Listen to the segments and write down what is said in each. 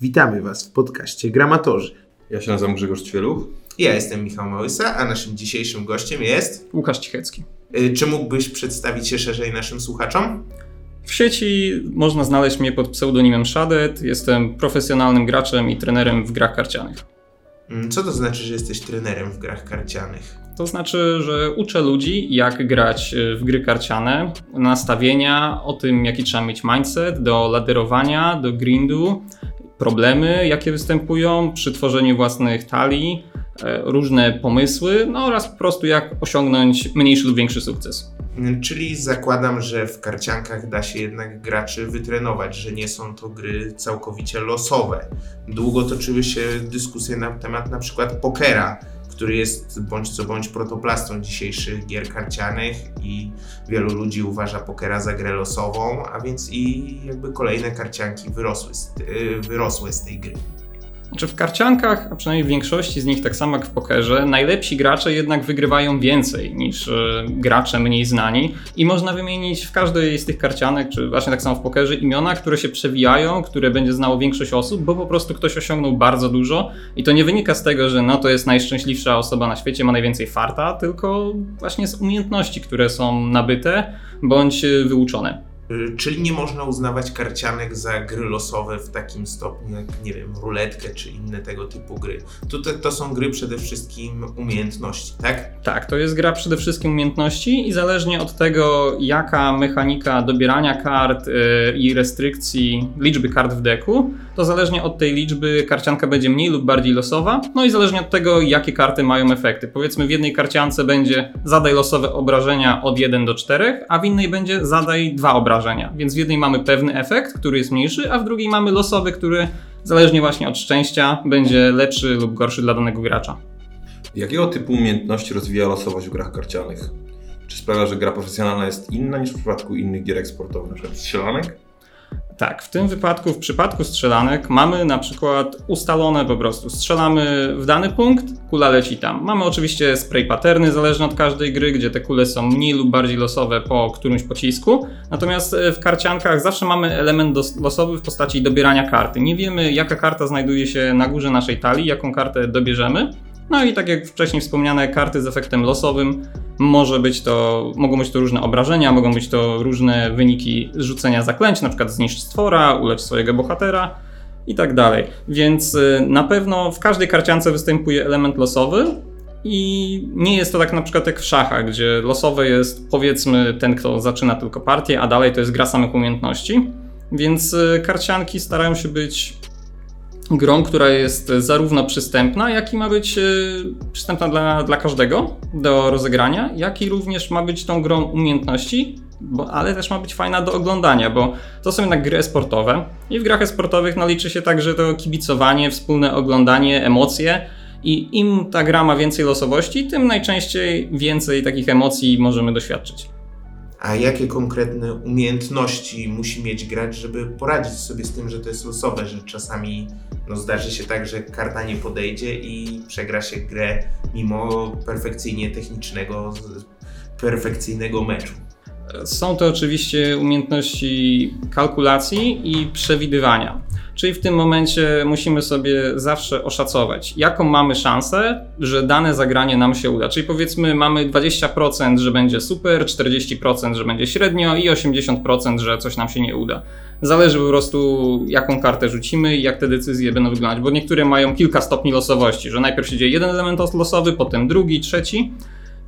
Witamy Was w podcaście Gramatorzy. Ja się nazywam Grzegorz Ćwieluch. Ja jestem Michał Małysa, a naszym dzisiejszym gościem jest... Łukasz Cichecki. Y, Czy mógłbyś przedstawić się szerzej naszym słuchaczom? W sieci można znaleźć mnie pod pseudonimem Shadet. Jestem profesjonalnym graczem i trenerem w grach karcianych. Mm, Co to znaczy, że jesteś trenerem w grach karcianych? To znaczy, że uczę ludzi, jak grać y, w gry karciane, nastawienia, o tym, jaki trzeba mieć mindset do laderowania, do grindu, problemy, jakie występują przy tworzeniu własnych talii, e, różne pomysły, no oraz po prostu jak osiągnąć mniejszy lub większy sukces. Mm, Czyli zakładam, że w karciankach da się jednak graczy wytrenować, że nie są to gry całkowicie losowe. Długo toczyły się dyskusje na temat na przykład pokera, który jest bądź co bądź protoplastą dzisiejszych gier karcianych i wielu ludzi uważa pokera za grę losową, a więc i jakby kolejne karcianki wyrosły z, y, wyrosły z tej gry. Znaczy w karciankach, a przynajmniej w większości z nich, tak samo jak w pokerze, najlepsi gracze jednak wygrywają więcej niż e, gracze mniej znani i można wymienić w każdej z tych karcianek, czy właśnie tak samo w pokerze, imiona, które się przewijają, które będzie znało większość osób, bo po prostu ktoś osiągnął bardzo dużo i to nie wynika z tego, że no to jest najszczęśliwsza osoba na świecie, ma najwięcej farta, tylko właśnie z umiejętności, które są nabyte bądź e, wyuczone. Y, Czyli nie można uznawać karcianek za gry losowe w takim stopniu jak, nie wiem, ruletkę czy inne tego typu gry. Tutaj to są gry przede wszystkim umiejętności, tak? Tak, to jest gra przede wszystkim umiejętności i zależnie od tego, jaka mechanika dobierania kart yy, i restrykcji liczby kart w deku, to zależnie od tej liczby karcianka będzie mniej lub bardziej losowa, no i zależnie od tego, jakie karty mają efekty. Powiedzmy w jednej karciance będzie zadaj losowe obrażenia od 1 do 4, a w innej będzie zadaj dwa obrażenia. Więc w jednej mamy pewny efekt, który jest mniejszy, a w drugiej mamy losowy, który zależnie właśnie od szczęścia będzie lepszy lub gorszy dla danego gracza. Jakiego typu umiejętności rozwija losowość w grach karcianych? Czy sprawia, że gra profesjonalna jest inna niż w przypadku innych gier eksportowych, np. strzelanek? Tak, w tym wypadku, w przypadku strzelanek, mamy na przykład ustalone po prostu, strzelamy w dany punkt, kula leci tam. Mamy oczywiście spray patterny zależne od każdej gry, gdzie te kule są mniej lub bardziej losowe po którymś pocisku. Natomiast e, w karciankach zawsze mamy element losowy w postaci dobierania karty. Nie wiemy, jaka karta znajduje się na górze naszej talii, jaką kartę dobierzemy. No i tak jak wcześniej wspomniane, karty z efektem losowym może być to, mogą być to różne obrażenia, mogą być to różne wyniki rzucenia zaklęć, na przykład zniszcz stwora, ulecz swojego bohatera i tak dalej. Więc y, na pewno w każdej karciance występuje element losowy i nie jest to tak na przykład jak w szachach, gdzie losowe jest powiedzmy ten, kto zaczyna tylko partię, a dalej to jest gra samych umiejętności. Więc y, karcianki starają się być grą, która jest zarówno przystępna, jak i ma być e, przystępna dla, dla każdego do rozegrania, jak i również ma być tą grą umiejętności, bo, ale też ma być fajna do oglądania, bo to są jednak gry sportowe i w grach sportowych no, liczy się także to kibicowanie, wspólne oglądanie, emocje. I im ta gra ma więcej losowości, tym najczęściej więcej takich emocji możemy doświadczyć. A jakie konkretne umiejętności musi mieć gracz, żeby poradzić sobie z tym, że to jest losowe, że czasami no, zdarzy się tak, że karta nie podejdzie i przegra się grę mimo perfekcyjnie technicznego, perfekcyjnego meczu. Są to oczywiście umiejętności kalkulacji i przewidywania. Czyli w tym momencie musimy sobie zawsze oszacować, jaką mamy szansę, że dane zagranie nam się uda. Czyli powiedzmy, mamy 20%, że będzie super, 40%, że będzie średnio i 80%, że coś nam się nie uda. Zależy po prostu, jaką kartę rzucimy i jak te decyzje będą wyglądać, bo niektóre mają kilka stopni losowości, że najpierw się dzieje jeden element losowy, potem drugi, trzeci.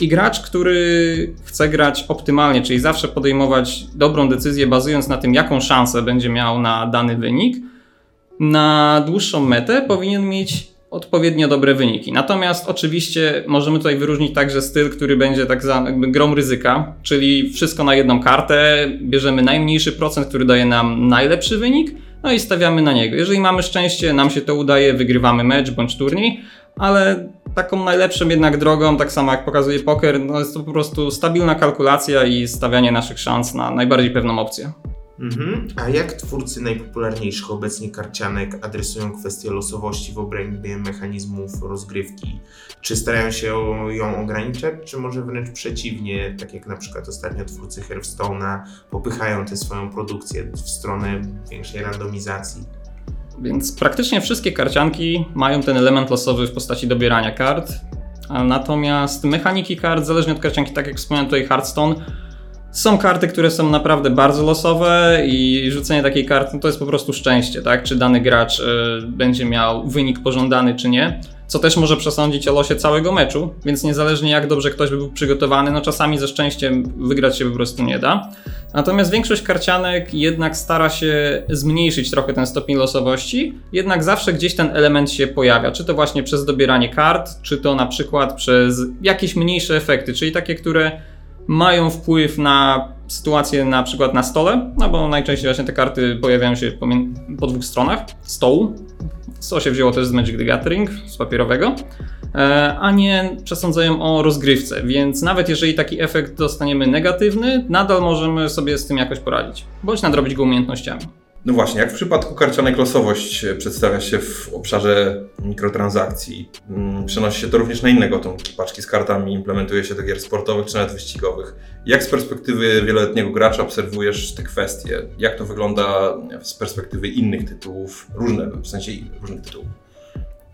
I gracz, który chce grać optymalnie, czyli zawsze podejmować dobrą decyzję, bazując na tym, jaką szansę będzie miał na dany wynik, na dłuższą metę powinien mieć odpowiednio dobre wyniki. Natomiast oczywiście możemy tutaj wyróżnić także styl, który będzie tak za jakby grą ryzyka, czyli wszystko na jedną kartę, bierzemy najmniejszy procent, który daje nam najlepszy wynik, no i stawiamy na niego. Jeżeli mamy szczęście, nam się to udaje, wygrywamy mecz bądź turniej, ale taką najlepszą jednak drogą, tak samo jak pokazuje poker, no jest to po prostu stabilna kalkulacja i stawianie naszych szans na najbardziej pewną opcję. Mhm. A jak twórcy najpopularniejszych obecnie karcianek adresują kwestię losowości w obrębie mechanizmów rozgrywki? Czy starają się ją ograniczać, czy może wręcz przeciwnie, tak jak na przykład ostatnio twórcy Hearthstone'a popychają tę swoją produkcję w stronę większej randomizacji? Więc praktycznie wszystkie karcianki mają ten element losowy w postaci dobierania kart. A Natomiast mechaniki kart, zależnie od karcianki, tak jak wspomniałem tutaj Hearthstone, są karty, które są naprawdę bardzo losowe i rzucenie takiej karty no to jest po prostu szczęście, tak? Czy dany gracz y, będzie miał wynik pożądany, czy nie. Co też może przesądzić o losie całego meczu, więc niezależnie jak dobrze ktoś by był przygotowany, no czasami ze szczęściem wygrać się po prostu nie da. Natomiast większość karcianek jednak stara się zmniejszyć trochę ten stopień losowości, jednak zawsze gdzieś ten element się pojawia, czy to właśnie przez dobieranie kart, czy to na przykład przez jakieś mniejsze efekty, czyli takie, które mają wpływ na sytuację na przykład na stole, no bo najczęściej właśnie te karty pojawiają się po dwóch stronach stołu. Co się wzięło też z Magic the Gathering, z papierowego, e, a nie przesądzają o rozgrywce, więc nawet jeżeli taki efekt dostaniemy negatywny, nadal możemy sobie z tym jakoś poradzić, bądź nadrobić go umiejętnościami. No właśnie, jak w przypadku karcianek losowość e, przedstawia się w obszarze mikrotransakcji. Mm, Przenosi się to również na inne gatunki. Paczki z kartami implementuje się do gier sportowych czy nawet wyścigowych. Jak z perspektywy wieloletniego gracza obserwujesz te kwestie? Jak to wygląda z perspektywy innych tytułów, różne, w sensie różnych tytułów?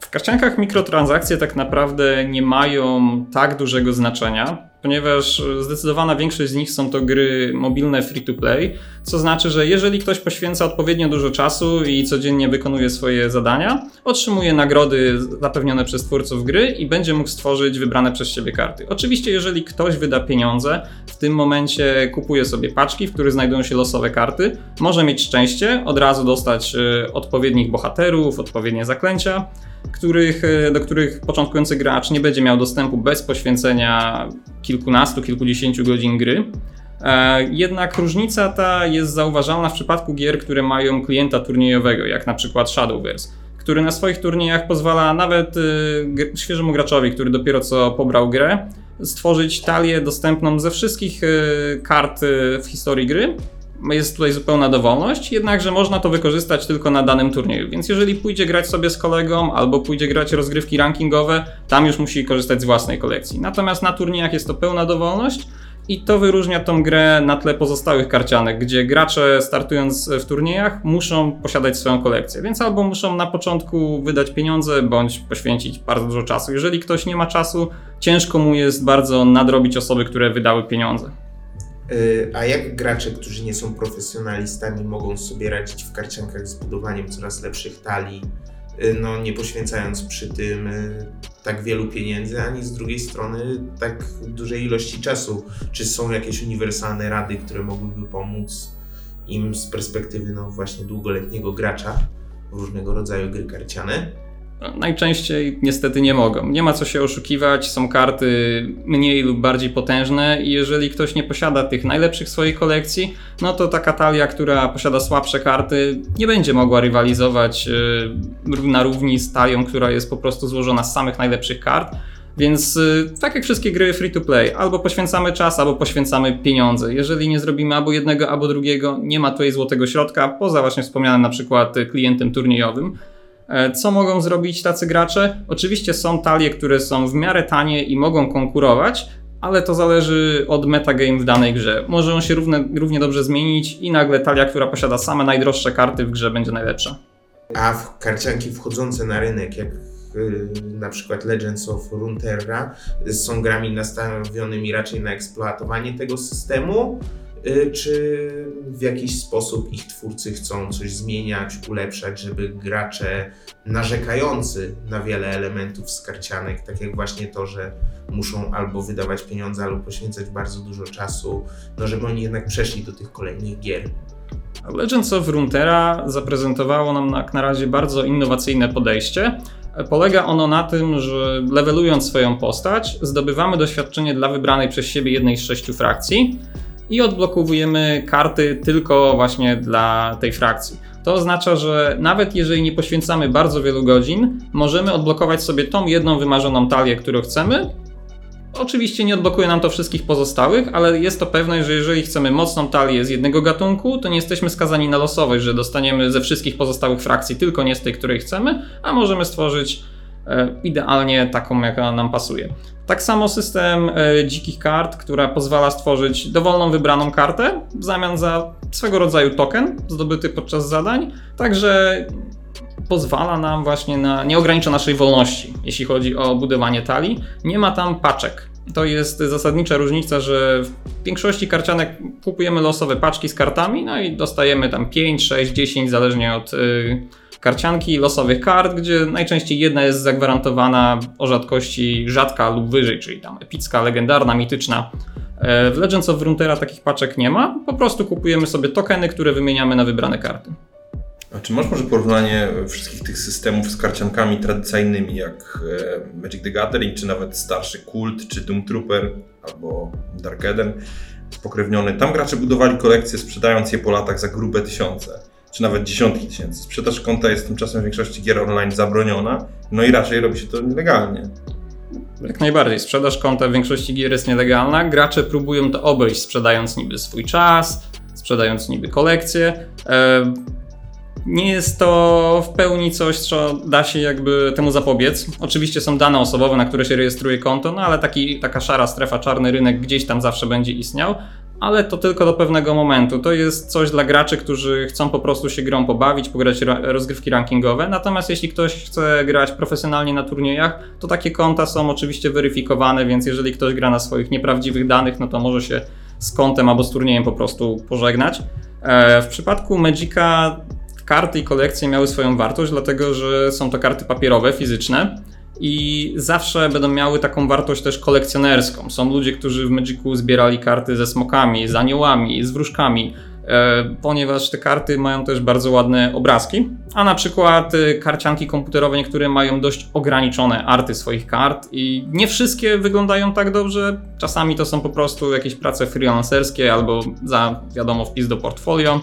W karciankach mikrotransakcje tak naprawdę nie mają tak dużego znaczenia, ponieważ zdecydowana większość z nich są to gry mobilne free to play, co znaczy, że jeżeli ktoś poświęca odpowiednio dużo czasu i codziennie wykonuje swoje zadania, otrzymuje nagrody zapewnione przez twórców gry i będzie mógł stworzyć wybrane przez siebie karty. Oczywiście, jeżeli ktoś wyda pieniądze, w tym momencie kupuje sobie paczki, w których znajdują się losowe karty, może mieć szczęście, od razu dostać e, odpowiednich bohaterów, odpowiednie zaklęcia których, e, do których początkujący gracz nie będzie miał dostępu bez poświęcenia kilkunastu, kilkudziesięciu godzin gry. E, Jednak różnica ta jest zauważalna w przypadku gier, które mają klienta turniejowego, jak na przykład Shadowverse, który na swoich turniejach pozwala nawet g- świeżemu graczowi, który dopiero co pobrał grę, stworzyć talię dostępną ze wszystkich e, kart e, w historii gry. Jest tutaj zupełna dowolność, jednakże można to wykorzystać tylko na danym turnieju. Więc jeżeli pójdzie grać sobie z kolegą albo pójdzie grać rozgrywki rankingowe, tam już musi korzystać z własnej kolekcji. Natomiast na turniejach jest to pełna dowolność i to wyróżnia tą grę na tle pozostałych karcianek, gdzie gracze startując w turniejach muszą posiadać swoją kolekcję. Więc albo muszą na początku wydać pieniądze, bądź poświęcić bardzo dużo czasu. Jeżeli ktoś nie ma czasu, ciężko mu jest bardzo nadrobić osoby, które wydały pieniądze. Y, A jak gracze, którzy nie są profesjonalistami, mogą sobie radzić w karciankach z budowaniem coraz lepszych talii, y, no nie poświęcając przy tym y, tak wielu pieniędzy, ani z drugiej strony tak dużej ilości czasu? Czy są jakieś uniwersalne rady, które mogłyby pomóc im z perspektywy no właśnie długoletniego gracza w różnego rodzaju gry karciane? Najczęściej niestety nie mogą. Nie ma co się oszukiwać, są karty mniej lub bardziej potężne i jeżeli ktoś nie posiada tych najlepszych swojej kolekcji, no to taka talia, która posiada słabsze karty, nie będzie mogła rywalizować yy, na równi z talią, która jest po prostu złożona z samych najlepszych kart. Więc yy, tak jak wszystkie gry free to play, albo poświęcamy czas, albo poświęcamy pieniądze. Jeżeli nie zrobimy albo jednego, albo drugiego, nie ma tutaj złotego środka, poza właśnie wspomnianym na przykład klientem turniejowym. E, Co mogą zrobić tacy gracze? Oczywiście są talie, które są w miarę tanie i mogą konkurować, ale to zależy od metagame w danej grze. Może on się równe, równie dobrze zmienić i nagle talia, która posiada same najdroższe karty w grze będzie najlepsza. A w karcianki wchodzące na rynek, jak na przykład Legends of Runeterra, są grami nastawionymi raczej na eksploatowanie tego systemu, czy w jakiś sposób ich twórcy chcą coś zmieniać, ulepszać, żeby gracze narzekający na wiele elementów z tak jak właśnie to, że muszą albo wydawać pieniądze, albo poświęcać bardzo dużo czasu, no żeby oni jednak przeszli do tych kolejnych gier. Legends of Runeterra zaprezentowało nam jak na razie bardzo innowacyjne podejście. Polega ono na tym, że levelując swoją postać, zdobywamy doświadczenie dla wybranej przez siebie jednej z sześciu frakcji i odblokowujemy karty tylko właśnie dla tej frakcji. To oznacza, że nawet jeżeli nie poświęcamy bardzo wielu godzin, możemy odblokować sobie tą jedną wymarzoną talię, którą chcemy. Oczywiście nie odblokuje nam to wszystkich pozostałych, ale jest to pewność, że jeżeli chcemy mocną talię z jednego gatunku, to nie jesteśmy skazani na losowość, że dostaniemy ze wszystkich pozostałych frakcji tylko nie z tej, której chcemy, a możemy stworzyć e, idealnie taką, jaka nam pasuje. Tak samo system e, dzikich kart, która pozwala stworzyć dowolną wybraną kartę w zamian za swego rodzaju token zdobyty podczas zadań. Także pozwala nam właśnie na, nie ogranicza naszej wolności, jeśli chodzi o budowanie talii. Nie ma tam paczek. To jest zasadnicza różnica, że w większości karcianek kupujemy losowe paczki z kartami, no i dostajemy tam 5, 6, 10, zależnie od karcianki, losowych kart, gdzie najczęściej jedna jest zagwarantowana o rzadkości rzadka lub wyżej, czyli tam epicka, legendarna, mityczna. E, W Legends of Runeterra takich paczek nie ma, po prostu kupujemy sobie tokeny, które wymieniamy na wybrane karty. A czy masz może porównanie wszystkich tych systemów z karciankami tradycyjnymi, jak e, Magic the Gathering, czy nawet starszy Kult, czy Doom Trooper, albo Dark Eden, spokrewniony? Tam gracze budowali kolekcje, sprzedając je po latach za grube tysiące, czy nawet dziesiątki tysięcy. Sprzedaż konta jest tymczasem w większości gier online zabroniona, no i raczej robi się to nielegalnie. Jak najbardziej. Sprzedaż konta w większości gier jest nielegalna. Gracze próbują to obejść, sprzedając niby swój czas, sprzedając niby kolekcje. E, Nie jest to w pełni coś, co da się jakby temu zapobiec. Oczywiście są dane osobowe, na które się rejestruje konto, no ale taki, taka szara strefa, czarny rynek gdzieś tam zawsze będzie istniał. Ale to tylko do pewnego momentu. To jest coś dla graczy, którzy chcą po prostu się grą pobawić, pograć ra- rozgrywki rankingowe. Natomiast jeśli ktoś chce grać profesjonalnie na turniejach, to takie konta są oczywiście weryfikowane, więc jeżeli ktoś gra na swoich nieprawdziwych danych, no to może się z kontem albo z turniejem po prostu pożegnać. E, W przypadku Magica karty i kolekcje miały swoją wartość, dlatego że są to karty papierowe, fizyczne i zawsze będą miały taką wartość też kolekcjonerską. Są ludzie, którzy w Magicu zbierali karty ze smokami, z aniołami, z wróżkami, e, ponieważ te karty mają też bardzo ładne obrazki, a na przykład e, karcianki komputerowe niektóre mają dość ograniczone arty swoich kart i nie wszystkie wyglądają tak dobrze. Czasami to są po prostu jakieś prace freelancerskie albo za wiadomo wpis do portfolio.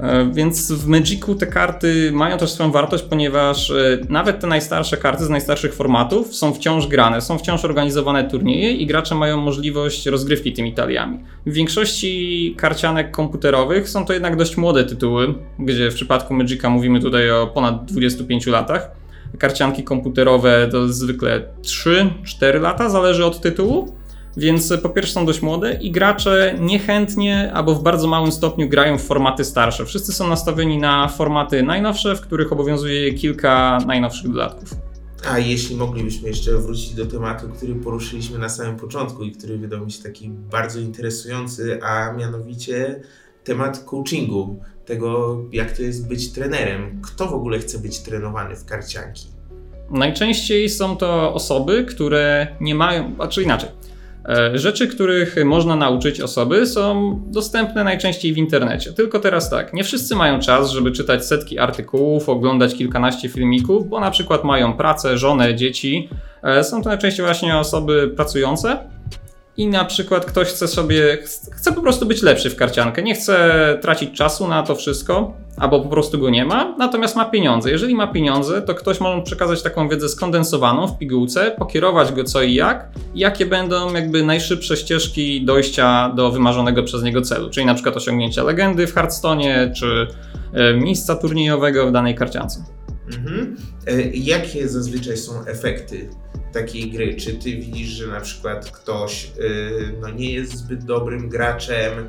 E, Więc w Magicu te karty mają też swoją wartość, ponieważ e, nawet te najstarsze karty z najstarszych formatów są wciąż grane, są wciąż organizowane turnieje i gracze mają możliwość rozgrywki tymi taliami. W większości karcianek komputerowych są to jednak dość młode tytuły, gdzie w przypadku Magica mówimy tutaj o ponad 25 latach. Karcianki komputerowe to zwykle 3-4 lata, zależy od tytułu. Więc po pierwsze są dość młode i gracze niechętnie albo w bardzo małym stopniu grają w formaty starsze. Wszyscy są nastawieni na formaty najnowsze, w których obowiązuje kilka najnowszych dodatków. A jeśli moglibyśmy jeszcze wrócić do tematu, który poruszyliśmy na samym początku i który wydał mi się taki bardzo interesujący, a mianowicie temat coachingu, tego jak to jest być trenerem. Kto w ogóle chce być trenowany w karcianki? Najczęściej są to osoby, które nie mają, a czy inaczej. E, Rzeczy, których można nauczyć osoby, są dostępne najczęściej w internecie. Tylko teraz tak, nie wszyscy mają czas, żeby czytać setki artykułów, oglądać kilkanaście filmików, bo na przykład mają pracę, żonę, dzieci. E, Są to najczęściej właśnie osoby pracujące. I na przykład ktoś chce sobie, chce po prostu być lepszy w karciankę, nie chce tracić czasu na to wszystko, albo po prostu go nie ma, natomiast ma pieniądze. Jeżeli ma pieniądze, to ktoś może przekazać taką wiedzę skondensowaną w pigułce, pokierować go co i jak, jakie będą jakby najszybsze ścieżki dojścia do wymarzonego przez niego celu, czyli na przykład osiągnięcia legendy w Hearthstone, czy e, miejsca turniejowego w danej karciance. Mhm. E, Jakie zazwyczaj są efekty takiej gry? Czy ty widzisz, że na przykład ktoś y, no, nie jest zbyt dobrym graczem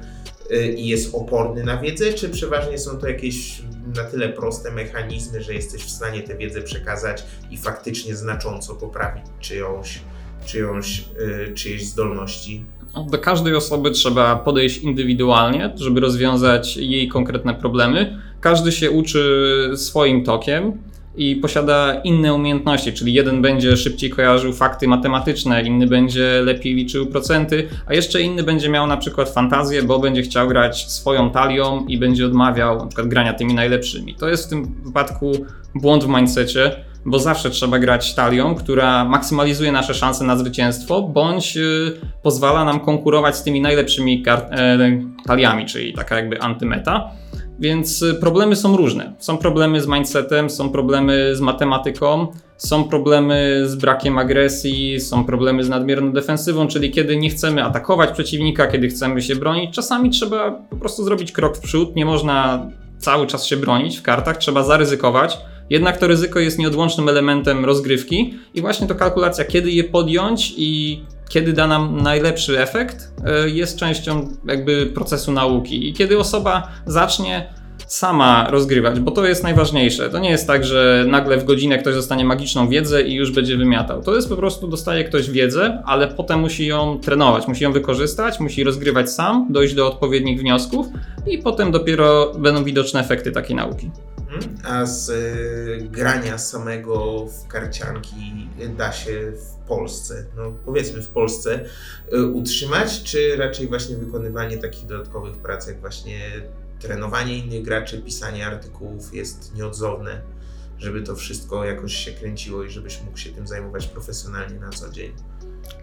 y, i jest oporny na wiedzę, czy przeważnie są to jakieś na tyle proste mechanizmy, że jesteś w stanie tę wiedzę przekazać i faktycznie znacząco poprawić czyjąś, czyjąś, y, czyjeś zdolności? Do każdej osoby trzeba podejść indywidualnie, żeby rozwiązać jej konkretne problemy. Każdy się uczy swoim tokiem i posiada inne umiejętności, czyli jeden będzie szybciej kojarzył fakty matematyczne, inny będzie lepiej liczył procenty, a jeszcze inny będzie miał na przykład fantazję, bo będzie chciał grać swoją talią i będzie odmawiał na przykład grania tymi najlepszymi. To jest w tym wypadku błąd w mindsetie, bo zawsze trzeba grać talią, która maksymalizuje nasze szanse na zwycięstwo, bądź y, pozwala nam konkurować z tymi najlepszymi e, taliami, czyli taka jakby antymeta. Więc y, problemy są różne. Są problemy z mindsetem, są problemy z matematyką, są problemy z brakiem agresji, są problemy z nadmierną defensywą, czyli kiedy nie chcemy atakować przeciwnika, kiedy chcemy się bronić. Czasami trzeba po prostu zrobić krok w przód, nie można cały czas się bronić w kartach, trzeba zaryzykować. Jednak to ryzyko jest nieodłącznym elementem rozgrywki i właśnie to kalkulacja, kiedy je podjąć i kiedy da nam najlepszy efekt, y, jest częścią jakby procesu nauki. I kiedy osoba zacznie sama rozgrywać, bo to jest najważniejsze. To nie jest tak, że nagle w godzinę ktoś dostanie magiczną wiedzę i już będzie wymiatał. To jest po prostu dostaje ktoś wiedzę, ale potem musi ją trenować, musi ją wykorzystać, musi rozgrywać sam, dojść do odpowiednich wniosków i potem dopiero będą widoczne efekty takiej nauki. A z y, grania samego w karcianki da się w Polsce, no powiedzmy w Polsce, y, utrzymać, czy raczej właśnie wykonywanie takich dodatkowych prac, jak właśnie trenowanie innych graczy, pisanie artykułów jest nieodzowne, żeby to wszystko jakoś się kręciło i żebyś mógł się tym zajmować profesjonalnie na co dzień?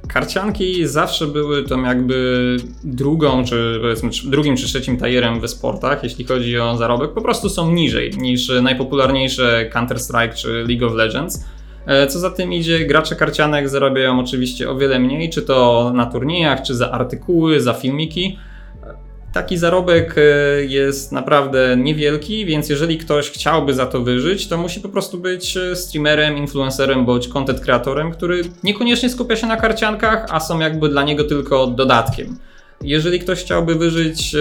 Karcianki zawsze były tą jakby drugą, czy powiedzmy drugim czy trzecim tajerem we sportach, jeśli chodzi o zarobek. Po prostu są niżej niż najpopularniejsze Counter-Strike czy League of Legends. E, Co za tym idzie, gracze karcianek zarabiają oczywiście o wiele mniej, czy to na turniejach, czy za artykuły, za filmiki. Taki zarobek e, jest naprawdę niewielki, więc jeżeli ktoś chciałby za to wyżyć, to musi po prostu być e, streamerem, influencerem bądź content kreatorem, który niekoniecznie skupia się na karciankach, a są jakby dla niego tylko dodatkiem. Jeżeli ktoś chciałby wyżyć e,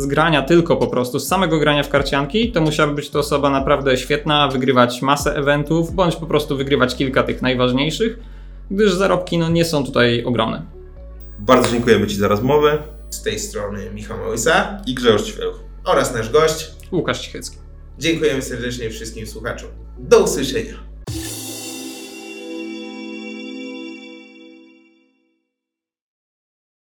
z grania tylko po prostu, z samego grania w karcianki, to musiałaby być to osoba naprawdę świetna, wygrywać masę eventów, bądź po prostu wygrywać kilka tych najważniejszych, gdyż zarobki no, nie są tutaj ogromne. Bardzo dziękujemy Ci za rozmowę Z tej strony Michał Małysa i Grzegorz Ćwieluch. oraz nasz gość. Łukasz Cichecki. Dziękujemy serdecznie wszystkim słuchaczom. Do usłyszenia.